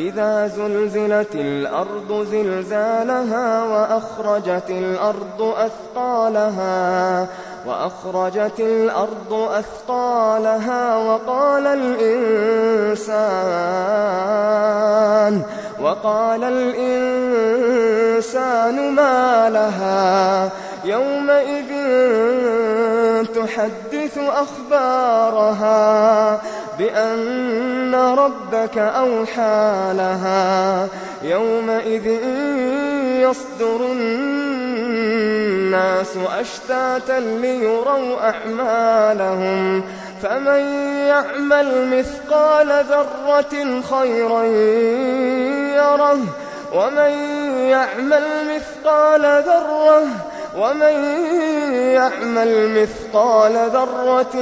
إِذَا زُلْزِلَتِ الْأَرْضُ زِلْزَالَهَا وَأَخْرَجَتِ الْأَرْضُ أَثْقَالَهَا وَأَخْرَجَتِ الْأَرْضُ أَثْقَالَهَا وَقَالَ الْإِنسَانُ وَقَالَ الْإِنسَانُ مَا لَهَا يَوْمَئِذٍ تُحَدِّثُ أَخْبَارَهَا بِأَنَّ رَبَّكَ أَوْحَىٰ لَهَا يَوْمَئِذٍ يَصْدُرُ النَّاسُ أَشْتَاتًا لِّيُرَوْا أَعْمَالَهُمْ. فَمَن يَعْمَلْ مِثْقَالَ ذَرَّةٍ خَيْرًا يَرَهُ. وَمَن يَعْمَلْ مِثْقَالَ ذَرَّةٍ وَمَن يَعْمَلْ مِثْقَالَ ذَرَّةٍ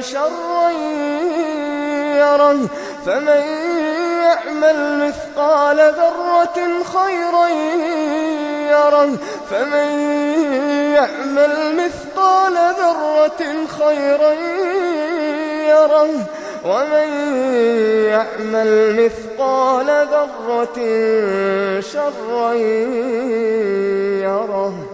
شَرًّا يَرَهُ. فَمَن يَعْمَلْ مِثْقَالَ ذَرَّةٍ خَيْرًا يَرَهُ. فَمَن يَعْمَلْ مِثْقَالَ ذَرَّةٍ خَيْرًا يَرَهُ. وَمَن يَعْمَلْ مِثْقَالَ ذَرَّةٍ شَرًّا يَرَهُ.